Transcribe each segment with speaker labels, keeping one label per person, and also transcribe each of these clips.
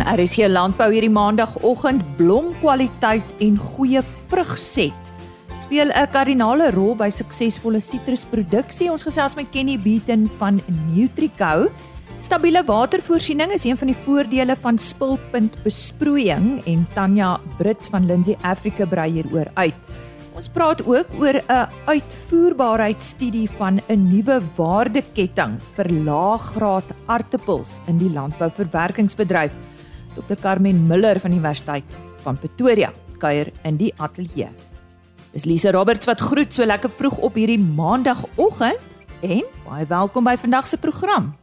Speaker 1: van RSG Landbou hierdie maandagooggend blomkwaliteit en goeie vrugset speel 'n kardinale rol by suksesvolle sitrusproduksie. Ons gesels met Kenny Beaton van Nutrico. Stabiele watervoorsiening is een van die voordele van spulpunt besproeiing en Tanya Brits van Lindsay Africa brei hieroor uit. Ons praat ook oor 'n uitvoerbaarheidstudie van 'n nuwe waardeketting vir laaggraad aartappels in die landbouverwerkingsbedryf. Dr Carmen Miller van Universiteit van Pretoria kuier in die ateljee. Dis Lise Roberts wat groet so lekker vroeg op hierdie maandagooggend en baie welkom by vandag se program.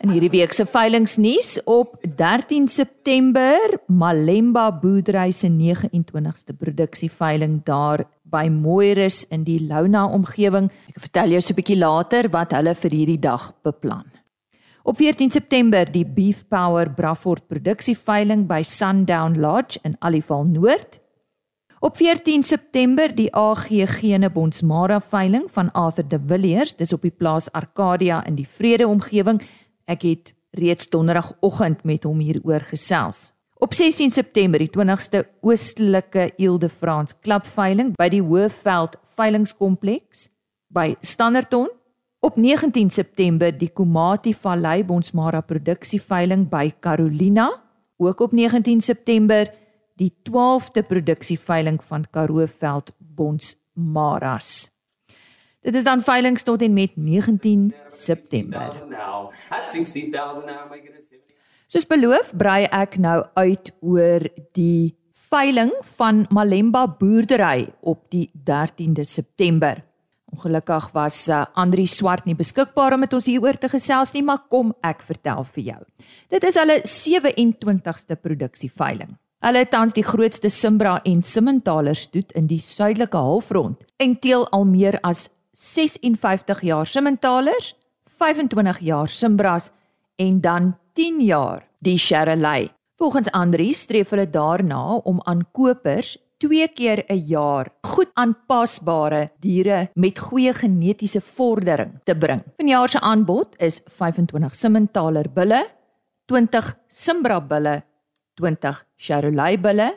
Speaker 1: In hierdie week se veilingnuus op 13 September Malemba boerdery se 29ste produksieveiling daar by Mooirus in die Louna omgewing. Ek vertel jou so 'n bietjie later wat hulle vir hierdie dag beplan. Op 14 September die Beef Power Braford produksieveiling by Sundown Lodge in Alival Noord. Op 14 September die AG Gene Bonsmara veiling van Arthur de Villiers, dis op die plaas Arcadia in die Vrede omgewing. Ek het reeds donderdagoggend met hom hieroor gesels. Op 16 September die 20ste oostelike Ile-de-France klapveiling by die Hoëveld veilingskompleks by Standerton Op 19 September die Komati Vallei Bonsmara produksieveiling by Carolina, ook op 19 September die 12de produksieveiling van Karooveld Bonsmaras. Dit is dan veilings tot en met 19 September. Soos beloof, brei ek nou uit oor die veiling van Malemba boerdery op die 13de September. Ongelukkig was uh, Andri Swart nie beskikbaar om met ons hieroor te gesels nie, maar kom ek vertel vir jou. Dit is hulle 27ste produksieveiling. Hulle het tans die grootste Simbra en Simmentaler stoet in die suidelike halfrond en teel al meer as 56 jaar Simmentalers, 25 jaar Simbras en dan 10 jaar die Charolais. Volgens Andri streef hulle daarna om aan kopers twee keer 'n jaar goed aanpasbare diere met goeie genetiese vordering te bring. Vanjaar se aanbod is 25 Simmentaler bulle, 20 Simbra bulle, 20 Charolais bulle,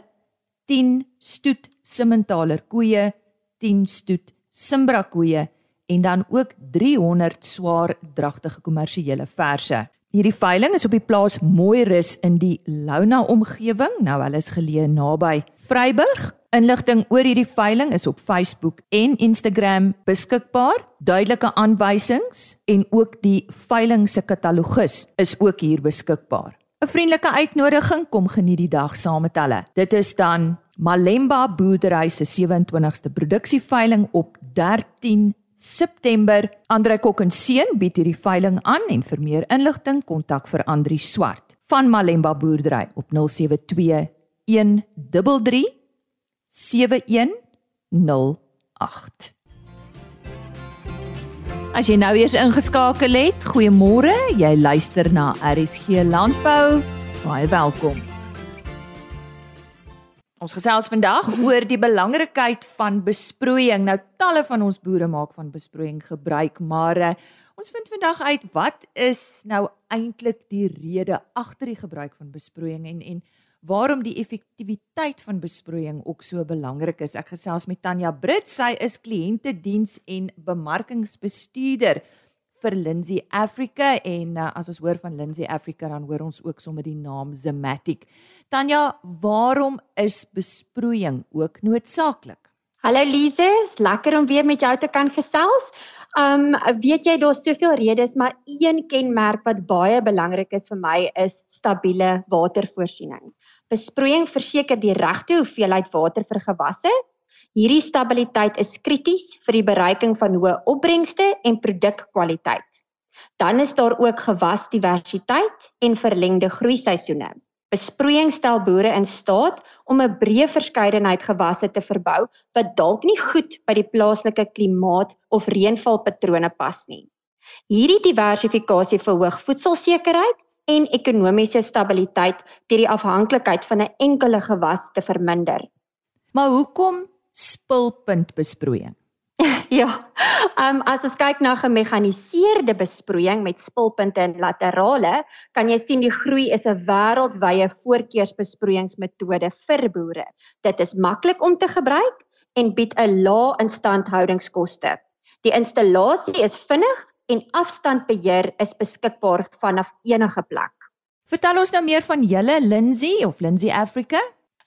Speaker 1: 10 stoet Simmentaler koeie, 10 stoet Simbra koeie en dan ook 300 swaar dragtige kommersiële verse. Hierdie veiling is op die plaas Mooirus in die Louna omgewing. Nou hulle is geleë naby Vryburg. Inligting oor hierdie veiling is op Facebook en Instagram beskikbaar. Duidelike aanwysings en ook die veiling se katalogus is ook hier beskikbaar. 'n Vriendelike uitnodiging kom geniet die dag saam met hulle. Dit is dan Malemba Boerdery se 27ste produksieveiling op 13 September. Andre Kok en Seun bied hierdie veiling aan en vir meer inligting kontak vir Andri Swart van Malemba Boerdery op 072 133 7108. As jy nou eers ingeskakel het, goeiemôre. Jy luister na RSG Landbou. Baie welkom. Ons gesels vandag oor die belangrikheid van besproeiing. Nou talle van ons boere maak van besproeiing gebruik, maar uh, ons vind vandag uit wat is nou eintlik die rede agter die gebruik van besproeiing en en waarom die effektiwiteit van besproeiing ook so belangrik is. Ek gesels met Tanya Brits, sy is kliëntediens en bemarkingsbestuurder vir Lindsay Africa en uh, as ons hoor van Lindsay Africa dan hoor ons ook sommer die naam Zematic. Tanya, waarom is besproeiing ook noodsaaklik?
Speaker 2: Hallo Lise, lekker om weer met jou te kan gesels. Um weet jy daar's soveel redes, maar een kenmerk wat baie belangrik is vir my is stabiele watervoorsiening. Besproeiing verseker die regte hoeveelheid water vir gewasse Hierdie stabiliteit is krities vir die bereiking van hoë opbrengste en produkkwaliteit. Dan is daar ook gewasdiversiteit en verlengde groeiseisoene. Besproeiing stel boere in staat om 'n breë verskeidenheid gewasse te verbou wat dalk nie goed by die plaaslike klimaat of reënvalpatrone pas nie. Hierdie diversifikasie verhoog voedselsekerheid en ekonomiese stabiliteit deur die afhanklikheid van 'n enkele gewas te verminder.
Speaker 1: Maar hoekom spulpunt besproeiing.
Speaker 2: Ja. Ehm um, as ons kyk na gemekaniseerde besproeiing met spulpunte en laterale, kan jy sien die groei is 'n wêreldwye voorkeursbesproeiingsmetode vir boere. Dit is maklik om te gebruik en bied 'n lae instandhoudingskoste. Die installasie is vinnig en afstandbeheer is beskikbaar vanaf enige plek.
Speaker 1: Vertel ons nou meer van julle Lindsay of Lindsay Africa.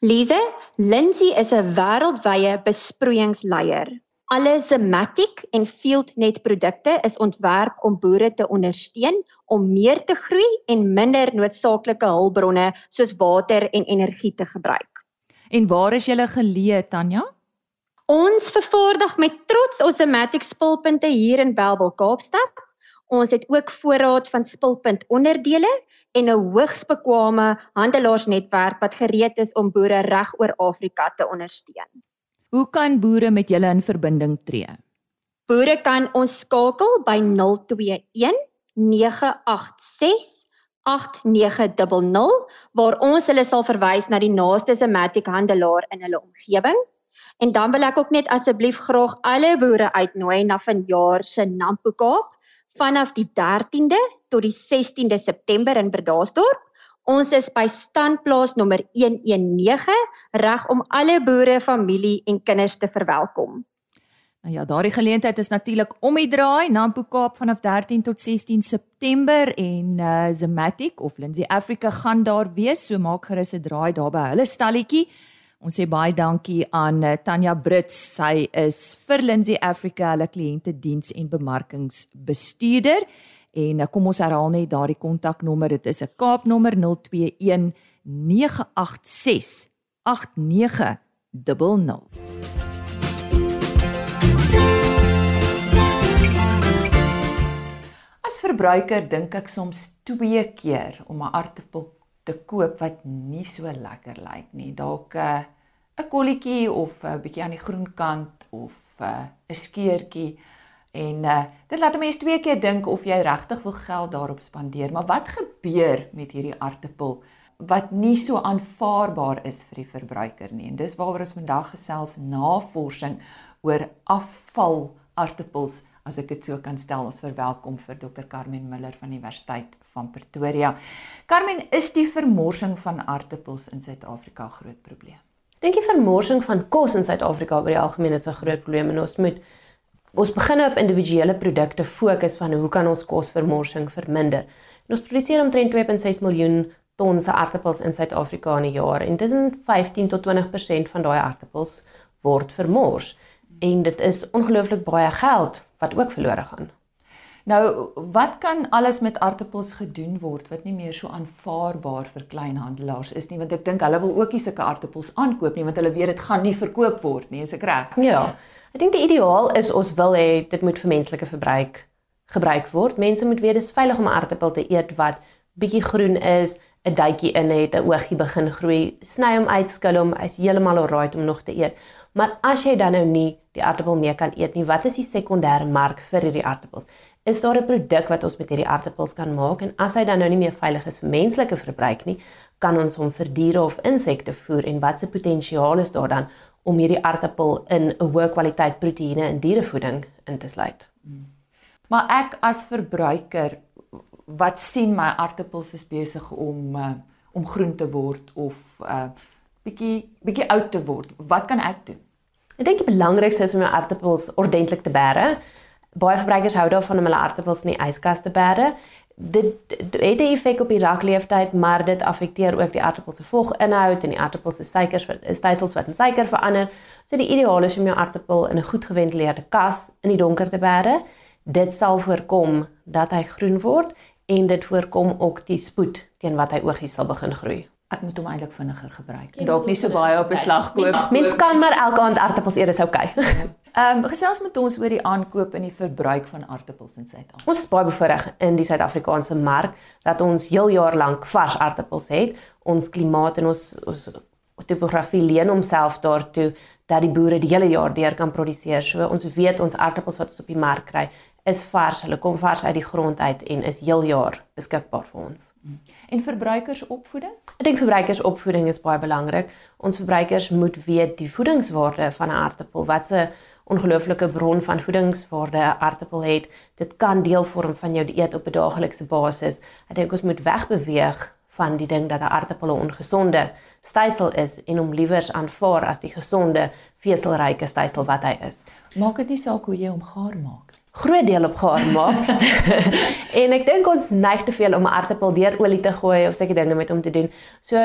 Speaker 2: Lise, Lindsay is 'n wêreldwye besproeiingsleier. Alle Zematic en FieldNet produkte is ontwerp om boere te ondersteun om meer te groei en minder noodsaaklike hulpbronne soos water en energie te gebruik.
Speaker 1: En waar is julle geleë, Tanya?
Speaker 2: Ons vervaardig met trots ons Zematic spulpunte hier in Welbel, Kaapstad. Ons het ook voorraad van spulpunt onderdele en 'n hoogs bekwame handelaarsnetwerk wat gereed is om boere reg oor Afrika te ondersteun.
Speaker 1: Hoe kan boere met julle in verbinding tree?
Speaker 2: Boere kan ons skakel by 021 986 8900 waar ons hulle sal verwys na die naaste Zematic handelaar in hulle omgewing. En dan wil ek ook net asseblief graag alle boere uitnooi na vanjaar se Nampo Kaap vanaf die 13de tot die 16de September in Bredasdorp. Ons is by standplaas nommer 119 reg om alle boere, familie en kinders te verwelkom.
Speaker 1: Nou ja, daardie geleentheid is natuurlik om die draai Nampo Kaap vanaf 13 tot 16 September en uh Zematic of Lindsay Africa gaan daar wees, so maak gerus 'n draai daar by hulle stalletjie. Ons sê baie dankie aan uh, Tanya Brits. Sy is vir Lindsay Africa hulle kliëntediens en bemarkingsbestuurder. En uh, kom ons herhaal net daardie kontaknommer. Dit is 'n Kaapnommer 021 986 8900. As verbruiker dink ek soms twee keer om 'n aartappel te koop wat nie so lekker lyk nie. Dalk 'n uh, 'n kolletjie of 'n uh, bietjie aan die groen kant of 'n uh, 'n skeertjie en uh, dit laat mense twee keer dink of jy regtig wil geld daarop spandeer. Maar wat gebeur met hierdie aartappel wat nie so aanvaarbaar is vir die verbruiker nie? En dis waaroor ons vandag gesels navorsing oor afval aartappels as ek dit so kan stel ons verwelkom vir Dr Carmen Miller van die Universiteit van Pretoria. Carmen, is die vermorsing van aartappels in Suid-Afrika 'n groot probleem?
Speaker 3: Dink jy vermorsing van kos in Suid-Afrika oor die algemeen is 'n groot probleem en ons moet ons begin op individuele produkte fokus van hoe kan ons kosvermorsing verminder? En ons produseer omtrent 2.6 miljoen ton se aartappels in Suid-Afrika in 'n jaar en tussen 15 tot 20% van daai aartappels word vermors en dit is ongelooflik baie geld wat ook verlore gaan.
Speaker 1: Nou, wat kan alles met aartappels gedoen word wat nie meer so aanvaarbaar vir kleinhandelaars is nie, want ek dink hulle wil ook nie sulke aartappels aankoop nie want hulle weet dit gaan nie verkoop word nie, is ek reg?
Speaker 3: Ja. Ek dink die ideaal is ons wil hê dit moet vir menslike verbruik gebruik word. Mense moet weet dis veilig om 'n aartappel te eet wat bietjie groen is, 'n duitjie in het, 'n oogie begin groei, sny hom uit, skil hom, hy's heeltemal alright om nog te eet. Maar as jy dan nou nie die aartappel mee kan eet nie, wat is die sekondêre mark vir hierdie aartappels? Is daar 'n produk wat ons met hierdie aartappels kan maak en as hy dan nou nie meer veilig is vir menslike verbruik nie, kan ons hom vir diere of insekte voer en wat se potensiaal is daar dan om hierdie aartappel in 'n hoë kwaliteit proteïene in dierevoeding in te sluit?
Speaker 1: Maar ek as verbruiker wat sien my aartappels is besig om uh, om groen te word of uh bietjie bietjie oud te word. Wat kan ek doen?
Speaker 3: Ek dink die belangrikste is om jou aartappels ordentlik te bære. Baie verbruikers hou daarvan om hulle aartappels in die yskas te bære. Dit het 'n effek op die rakleeftyd, maar dit affekteer ook die aartappels se voginhoud en die aartappels se suikers stelsels wat in suiker verander. So die ideaal is om jou aartappel in 'n goed geventileerde kas in die donker te bære. Dit sal voorkom dat hy groen word en dit voorkom ook die spoed teen wat hy oogies sal begin groei
Speaker 1: ek moet hom eintlik vinniger gebruik. Dalk nie so baie op beslag koop.
Speaker 3: Mens kan maar elke aand aartappels eet, is oukei.
Speaker 1: Okay. Ehm um, gesels met ons oor die aankoop en die verbruik van aartappels in Suid-Afrika.
Speaker 3: Ons is baie bevoorreg in die Suid-Afrikaanse mark dat ons heel jaar lank vars aartappels het. Ons klimaat en ons ons topografie leen homself daartoe dat die boere die hele jaar deur kan produseer. So ons weet ons aartappels wat ons op die mark kry is vars. Hulle kom vars uit die grond uit en is heel jaar beskikbaar vir ons.
Speaker 1: En verbruikersopvoeding?
Speaker 3: Ek dink verbruikersopvoeding is baie belangrik. Ons verbruikers moet weet die voedingswaarde van 'n aartappel, wat se ongelooflike bron van voedingswaarde 'n aartappel het. Dit kan deel vorm van jou dieet op 'n daaglikse basis. Ek dink ons moet wegbeweeg van die ding dat 'n aartappel 'n ongesonde stysel is en hom liewers aanvaar as die gesonde veselryke stysel wat hy is.
Speaker 1: Maak dit nie saak hoe jy hom gaar maak.
Speaker 3: Groot deel op gaar maak. en ek dink ons neig te veel om 'n aartappel deur olie te gooi of sulke dinge met hom te doen. So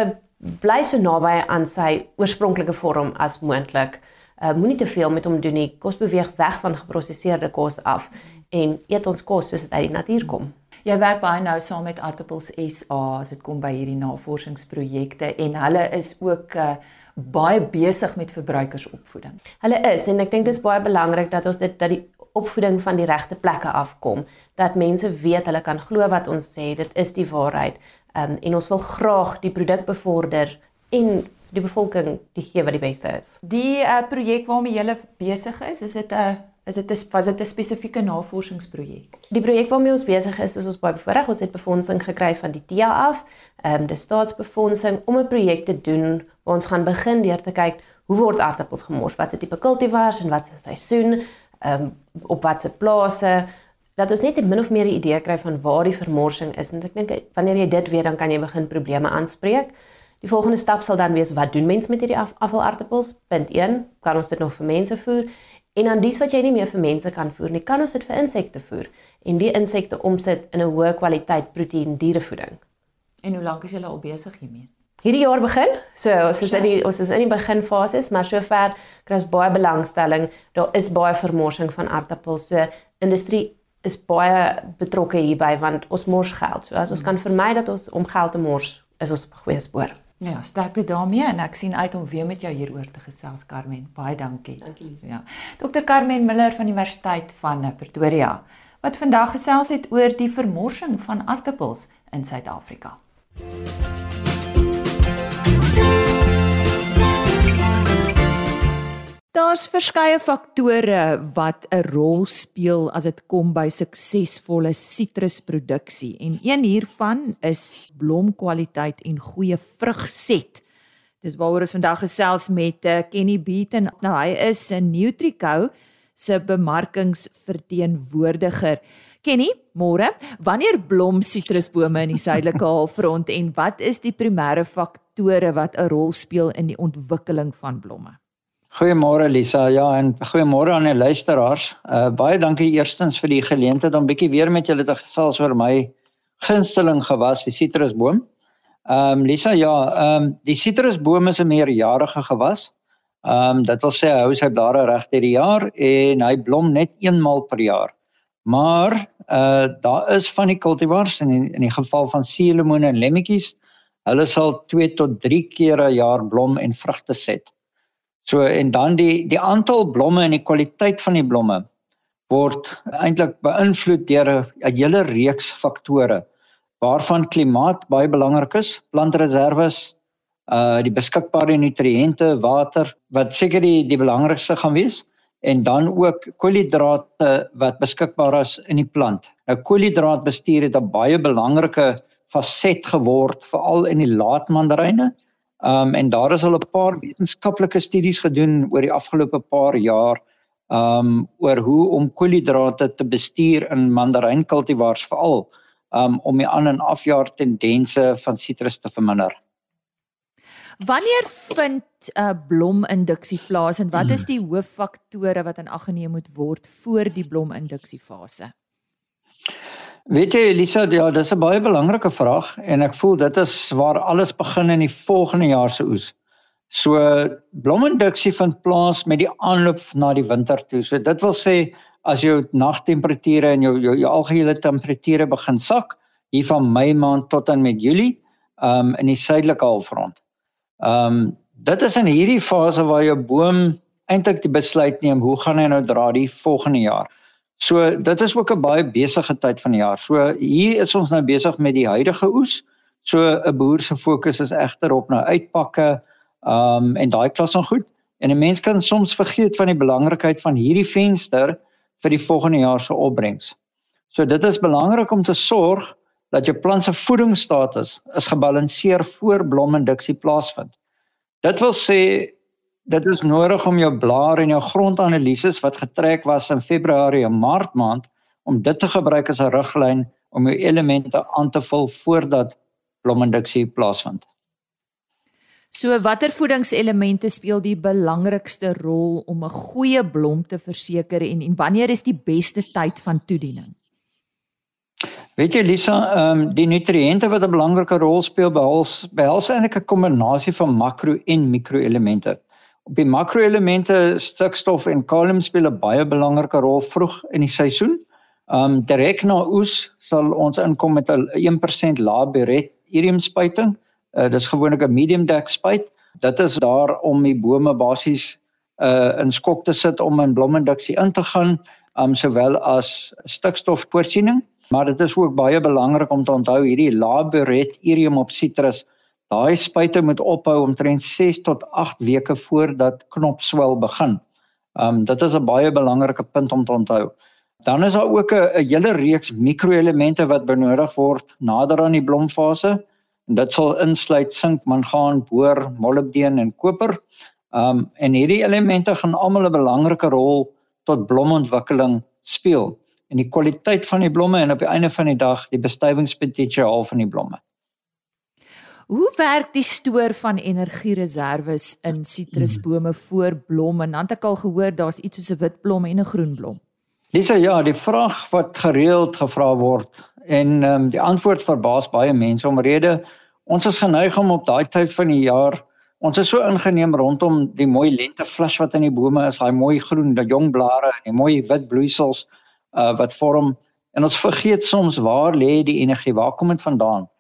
Speaker 3: bly so naby aan sy oorspronklike vorm as moontlik. Uh, Moenie te veel met hom doen nie. Kos beweeg weg van geproseserde kos af en eet ons kos soos dit uit die natuur kom.
Speaker 1: Jy werk baie nou saam met Aartappels SA as dit kom by hierdie navorsingsprojekte en hulle is ook uh, baie besig met verbruikersopvoeding.
Speaker 3: Hulle is en ek dink dit is baie belangrik dat ons dit dat die opvoeding van die regte plekke afkom, dat mense weet hulle kan glo wat ons sê, dit is die waarheid. Um, en ons wil graag die produk bevorder en die bevolking die gee wat die beste is.
Speaker 1: Die uh, projek waarmee jy besig is, is dit 'n is dit 'n was dit 'n spesifieke navorsingsprojek?
Speaker 3: Die projek waarmee ons besig is, is ons baie bevoorreg. Ons het befondsing gekry van die TIA af, ehm um, die staatsbefondsing om 'n projek te doen waar ons gaan begin deur te kyk hoe word aardappels gemors, wat is tipe kultivars en wat is seisoen, ehm um, op watter plase dat ons net 'n min of meer 'n idee kry van waar die vermorsing is want ek dink wanneer jy dit weet dan kan jy begin probleme aanspreek. Die volgende stap sal dan wees wat doen mense met hierdie af, afvalartappels? Punt 1, kan ons dit nog vir mense voer? En dan dis wat jy nie meer vir mense kan voer nie, kan ons dit vir insekte voer en die insekte omsit in 'n hoë kwaliteit proteïen dierevoeding.
Speaker 1: En hoe lank is julle al besig hiermee?
Speaker 3: Hierdie jaar begin. So ons is in die ons is in die beginfases, maar sover kry ons baie belangstelling. Daar is baie vermorsing van aardappels. So industrie is baie betrokke hierby want ons mors geld. So as ons kan vermy dat ons om geld te mors, is ons op 'n goeie spoor.
Speaker 1: Ja, sterkte daarmee en ek sien uit om weer met jou hieroor te gesels Carmen. Baie dankie.
Speaker 3: Dankie.
Speaker 1: Ja. Dr Carmen Miller van Universiteit van Pretoria wat vandag gesels het oor die vermorsing van aardappels in Suid-Afrika. Daar's verskeie faktore wat 'n rol speel as dit kom by suksesvolle sitrusproduksie en een hiervan is blomkwaliteit en goeie vrugset. Dis waaroor ons vandag gesels met uh, Kenny Beaton. Nou hy is 'n Nutrico se bemarkingsverteenwoordiger. Kenny, môre, wanneer blom sitrusbome in die suidelike halfrond en wat is die primêre faktore wat 'n rol speel in die ontwikkeling van blomme?
Speaker 4: Goeiemôre Lisa. Ja, en goeiemôre aan die luisteraars. Uh baie dankie eerstens vir die geleentheid om bietjie weer met julle te gesels oor my gunsteling gewas, die sitrusboom. Ehm um, Lisa, ja, ehm um, die sitrusboom is 'n meerjarige gewas. Ehm um, dit wil sê hy hou sy blare reg deur die jaar en hy blom net eenmal per jaar. Maar uh daar is van die kultivars in die, in die geval van suurlemoene en lemmetjies, hulle sal 2 tot 3 keer 'n jaar blom en vrugte set. So en dan die die aantal blomme en die kwaliteit van die blomme word eintlik beïnvloed deur 'n hele reeks faktore waarvan klimaat baie belangrik is, plantreserwes, uh die beskikbare nutriënte, water wat seker die die belangrikste gaan wees en dan ook koolhidrate wat beskikbaar is in die plant. Nou koolhidraatbestuur het 'n baie belangrike faset geword veral in die laatmandaryne Um en daar is al 'n paar wetenskaplike studies gedoen oor die afgelope paar jaar um oor hoe om koolhidrate te bestuur in mandarynkultivars veral um om die aan en afjaar tendense van sitrus te verminder.
Speaker 1: Wanneer vind 'n uh, blominduksie plaas en wat is die hooffaktore wat in ag geneem moet word voor die blominduksiefase?
Speaker 4: Weet jy Elisa, ja, dis 'n baie belangrike vraag en ek voel dit is waar alles begin in die volgende jaar se oes. So blominduksie vind plaas met die aanloop na die winter toe. So dit wil sê as jou nagtemperature en jou jou, jou algehele temperature begin sak hier van Mei maand tot en met Julie, um in die suidelike halfrond. Um dit is in hierdie fase waar jou boom eintlik die besluit neem hoe gaan hy nou dra die volgende jaar. So dit is ook 'n baie besige tyd van die jaar. So hier is ons nou besig met die huidige oes. So 'n boer se fokus is egter op nou uitpakke, ehm um, en daai klas van goed. En 'n mens kan soms vergeet van die belangrikheid van hierdie venster vir die volgende jaar se opbrengs. So dit is belangrik om te sorg dat jou plant se voedingsstatus is gebalanseer voor blominduksie plaasvind. Dit wil sê dit is nodig om jou blaar en jou grondanalises wat getrek was in Februarie en Maart maand om dit te gebruik as 'n riglyn om jou elemente aan te vul voordat blominduksie plaasvind.
Speaker 1: So watter voedingselemente speel die belangrikste rol om 'n goeie blom te verseker en en wanneer is die beste tyd van toediening?
Speaker 4: Weet jy Lisa, ehm um, die nutriënte wat 'n belangrike rol speel behels behels eintlik 'n kombinasie van makro en mikroelemente. Op die makroelemente stikstof en kalium speel 'n baie belangrike rol vroeg in die seisoen. Um, direk na oes sal ons inkom met 'n 1% laberet irium spuiting. Uh, dis gewoonlik 'n medium deck spuit. Dit is daar om die bome basies uh in skok te sit om in blominduksie in te gaan, um sowel as stikstofvoorsiening. Maar dit is ook baie belangrik om te onthou hierdie laboret irium op sitrus. Daai spuite moet ophou omtrent 6 tot 8 weke voordat knopswel begin. Um dit is 'n baie belangrike punt om te onthou. Dan is daar ook 'n hele reeks mikroelemente wat benodig word nader aan die blomfase. Dit sal insluit sink, mangaan, boor, molibdeen en koper. Um en hierdie elemente gaan almal 'n belangrike rol tot blomontwikkeling speel en die kwaliteit van die blomme en op die einde van die dag die bestuivingspotensiaal van die blomme.
Speaker 1: Hoe werk die stoor van energiereserwes in sitrusbome voor blomme? Dan het ek al gehoor daar's iets soos 'n wit blom en 'n groen blom.
Speaker 4: Lisa, ja, die vraag wat gereeld gevra word en ehm um, die antwoord verbaas baie mense omrede ons is geneig om op daai tyd van die jaar ons is so ingeneem rondom die mooi lenteflush wat in die bome is, daai mooi groen, die jong blare en die mooi wit bloeisels uh, wat vorm en ons vergeet soms waar lê die energie? Waar kom dit vandaan?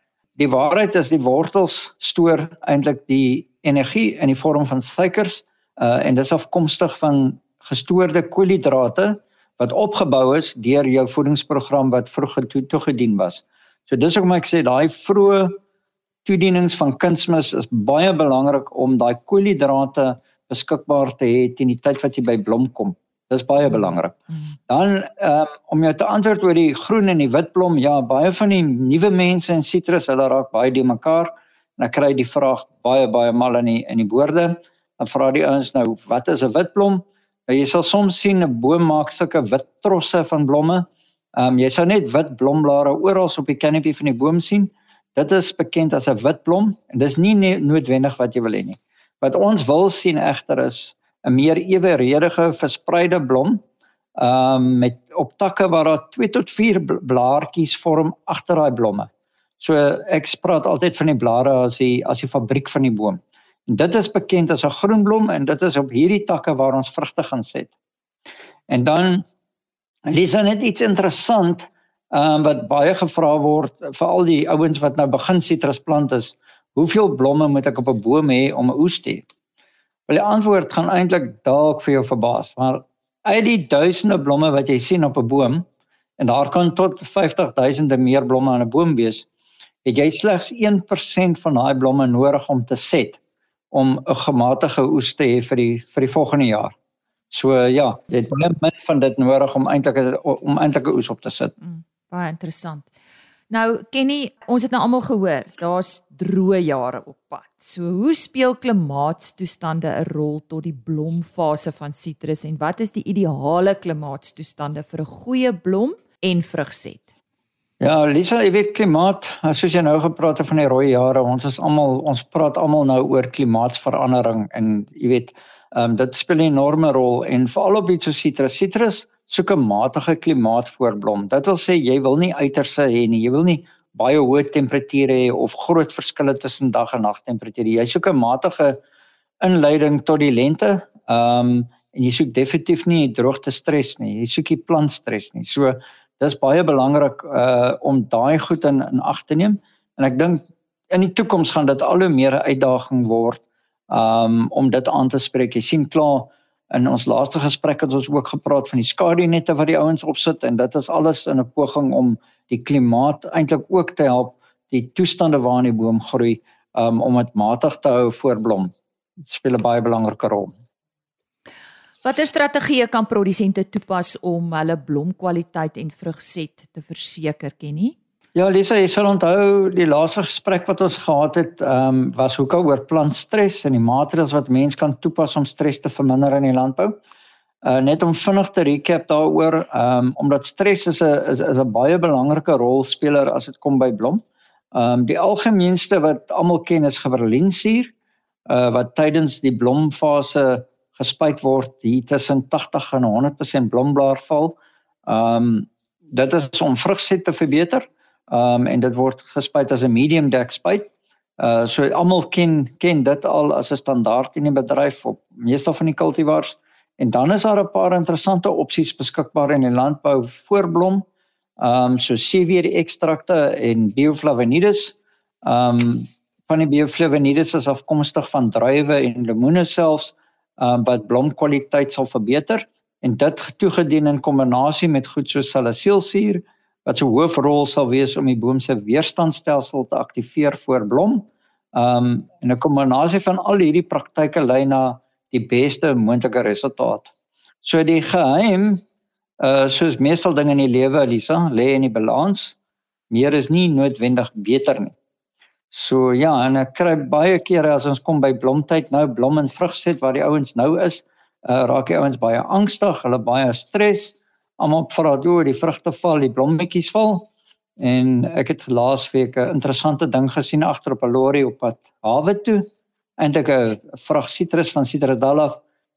Speaker 4: Die waarheid is die wortels stoor eintlik die energie in die vorm van suikers uh, en dit is afkomstig van gestoorde koolhidrate wat opgebou is deur jou voedingsprogram wat vroeg toegedien was. So dis hoekom ek sê daai vroeë toedienings van kunsmis is baie belangrik om daai koolhidrate beskikbaar te hê teen die tyd wat jy by blom kom. Dis baie belangrik. Dan um, om jou te antwoord oor die groen en die wit blom, ja, baie van die nuwe mense in sitrus, hulle raak baie die mekaar en ek kry die vraag baie baie mal in die in die boorde. Dan vra die ouens nou, wat is 'n wit blom? Nou jy sal soms sien 'n boom maak sulke wit trosse van blomme. Ehm um, jy sal net wit blomblare oral op die canopy van die boom sien. Dit is bekend as 'n wit blom en dis nie noodwendig wat jy wil hê nie. Wat ons wil sien egter is 'n meer eweredige verspreide blom um met op takke waar daar 2 tot 4 blaartjies vorm agter daai blomme. So ek praat altyd van die blare as die as die fabriek van die boom. En dit is bekend as 'n groen blom en dit is op hierdie takke waar ons vrugte gaan set. En dan lees dan net iets interessant um wat baie gevra word vir al die ouens wat nou begin sitrusplante is. Hoeveel blomme moet ek op 'n boom hê om 'n oes te hê? Wel die antwoord gaan eintlik dalk vir jou verbaas, maar uit die duisende blomme wat jy sien op 'n boom en daar kan tot 50000 meer blomme aan 'n boom wees, het jy slegs 1% van daai blomme nodig om te set om 'n gematige oes te hê vir die vir die volgende jaar. So ja, jy het baie min van dit nodig om eintlik om eintlik 'n oes op te sit. Mm,
Speaker 1: baie interessant. Nou Kenny, ons het nou almal gehoor, daar's droë jare op pad. So hoe speel klimaatstoestande 'n rol tot die blomfase van sitrus en wat is die ideale klimaatstoestande vir 'n goeie blom en vrugset?
Speaker 4: Ja, Lisa, jy weet klimaat, soos jy nou gepraat het van die rooi jare, ons is almal ons praat almal nou oor klimaatsverandering en jy weet, ehm um, dit speel 'n enorme rol en veral op iets so sitrus. Sitrus soek 'n matige klimaat voorblom. Dit wil sê jy wil nie uiterse hê nie. Jy wil nie baie hoë temperature hê of groot verskille tussen dag en nag temperature. Jy soek 'n matige inleiding tot die lente. Ehm um, en jy soek definitief nie droogte stres nie. Jy soek nie plant stres nie. So dis baie belangrik uh om daai goed in in ag te neem. En ek dink in die toekoms gaan dit al hoe meer 'n uitdaging word um om dit aan te spreek. Jy sien klaar In ons laaste gesprek het ons ook gepraat van die skadunette wat die ouens opsit en dit is alles in 'n poging om die klimaat eintlik ook te help die toestande waarin die boom groei um, om dit matig te hou voorblom. Dit speel 'n baie belangrike rol.
Speaker 1: Watter strategieë kan produsente toepas om hulle blomkwaliteit en vrugset te verseker, Kenny?
Speaker 4: Ja, Lisa, jy sal onthou die laaste gesprek wat ons gehad het, ehm um, was hoe kan oor plantstres en die maatreëls wat mens kan toepas om stres te verminder in die landbou. Uh net om vinnig te recap daaroor, ehm um, omdat stres is 'n is, is 'n baie belangrike rolspeler as dit kom by blom. Ehm um, die algemeenste wat almal ken is gewerlinsuur uh wat tydens die blomfase gespuit word hier tussen 80 en 100% blomblaar val. Ehm um, dit is om vrugset te verbeter. Ehm um, en dit word gespuit as 'n medium dek spuit. Uh so almal ken ken dit al as 'n standaard in die bedryf op meeste van die kultivars. En dan is daar 'n paar interessante opsies beskikbaar in die landbou voorblom. Ehm um, so CWD ekstrakte en bioflavonides. Ehm um, van die bioflavonides is afkomstig van druiwe en lemoene selfs um, wat blomkwaliteit sal verbeter en dit toegedien in kombinasie met goed soos salicylsuur wat 'n hoofrol sal wees om die boom se weerstandstelsel te aktiveer voor blom. Um en 'n kombinasie van al hierdie praktyke lei na die beste moontlike resultaat. So die geheim uh soos meestal dinge in die lewe Elisa lê in die balans. Meer is nie noodwendig beter nie. So ja, en ek kry baie kere as ons kom by blomtyd nou blom en vrugset waar die ouens nou is, uh, raak die ouens baie angstig, hulle baie stres. Almal vra oor die vrugte val, die blommetjies val. En ek het laasweek 'n interessante ding gesien agter op 'n lorry op pad hawe toe. Eintlik 'n vrag sitrus van Citradella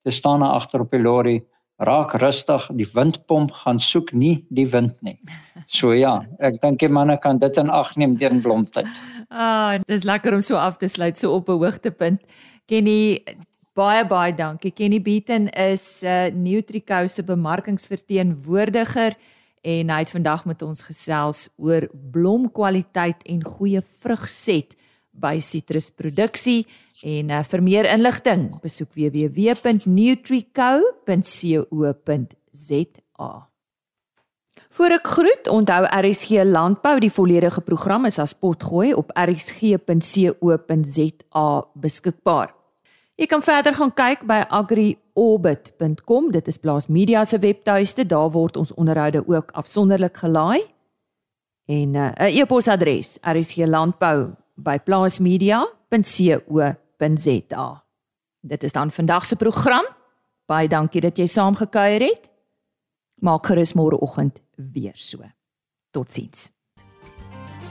Speaker 4: te staan agter op die lorry raak rustig, die windpomp gaan soek nie die wind nie. So ja, ek dink die manne kan dit in ag neem deur blomtyd.
Speaker 1: Ah, dit is lekker om so af te sluit so op 'n hoogtepunt. Kenny, baie baie dankie. Kenny Beaton is 'n uh, Nutrico se bemarkingsverteenwoordiger en hy het vandag met ons gesels oor blomkwaliteit en goeie vrugset by sitrusproduksie. En uh, vir meer inligting, besoek www.nutrico.co.za. Voor ek groet, onthou RSG Landbou, die volledige program is as potgooi op rsg.co.za beskikbaar. Jy kan verder gaan kyk by agriorbit.com. Dit is Plaas Media se webtuiste. Daar word ons onderhoude ook afsonderlik gelaai. En uh, 'n uh, e-posadres: rsglandbou@plaasmedia.co.za. Dit is dan vandag se program. Baie dankie dat jy saamgekuier het. Maak gerus môreoggend weer so. Totsiens.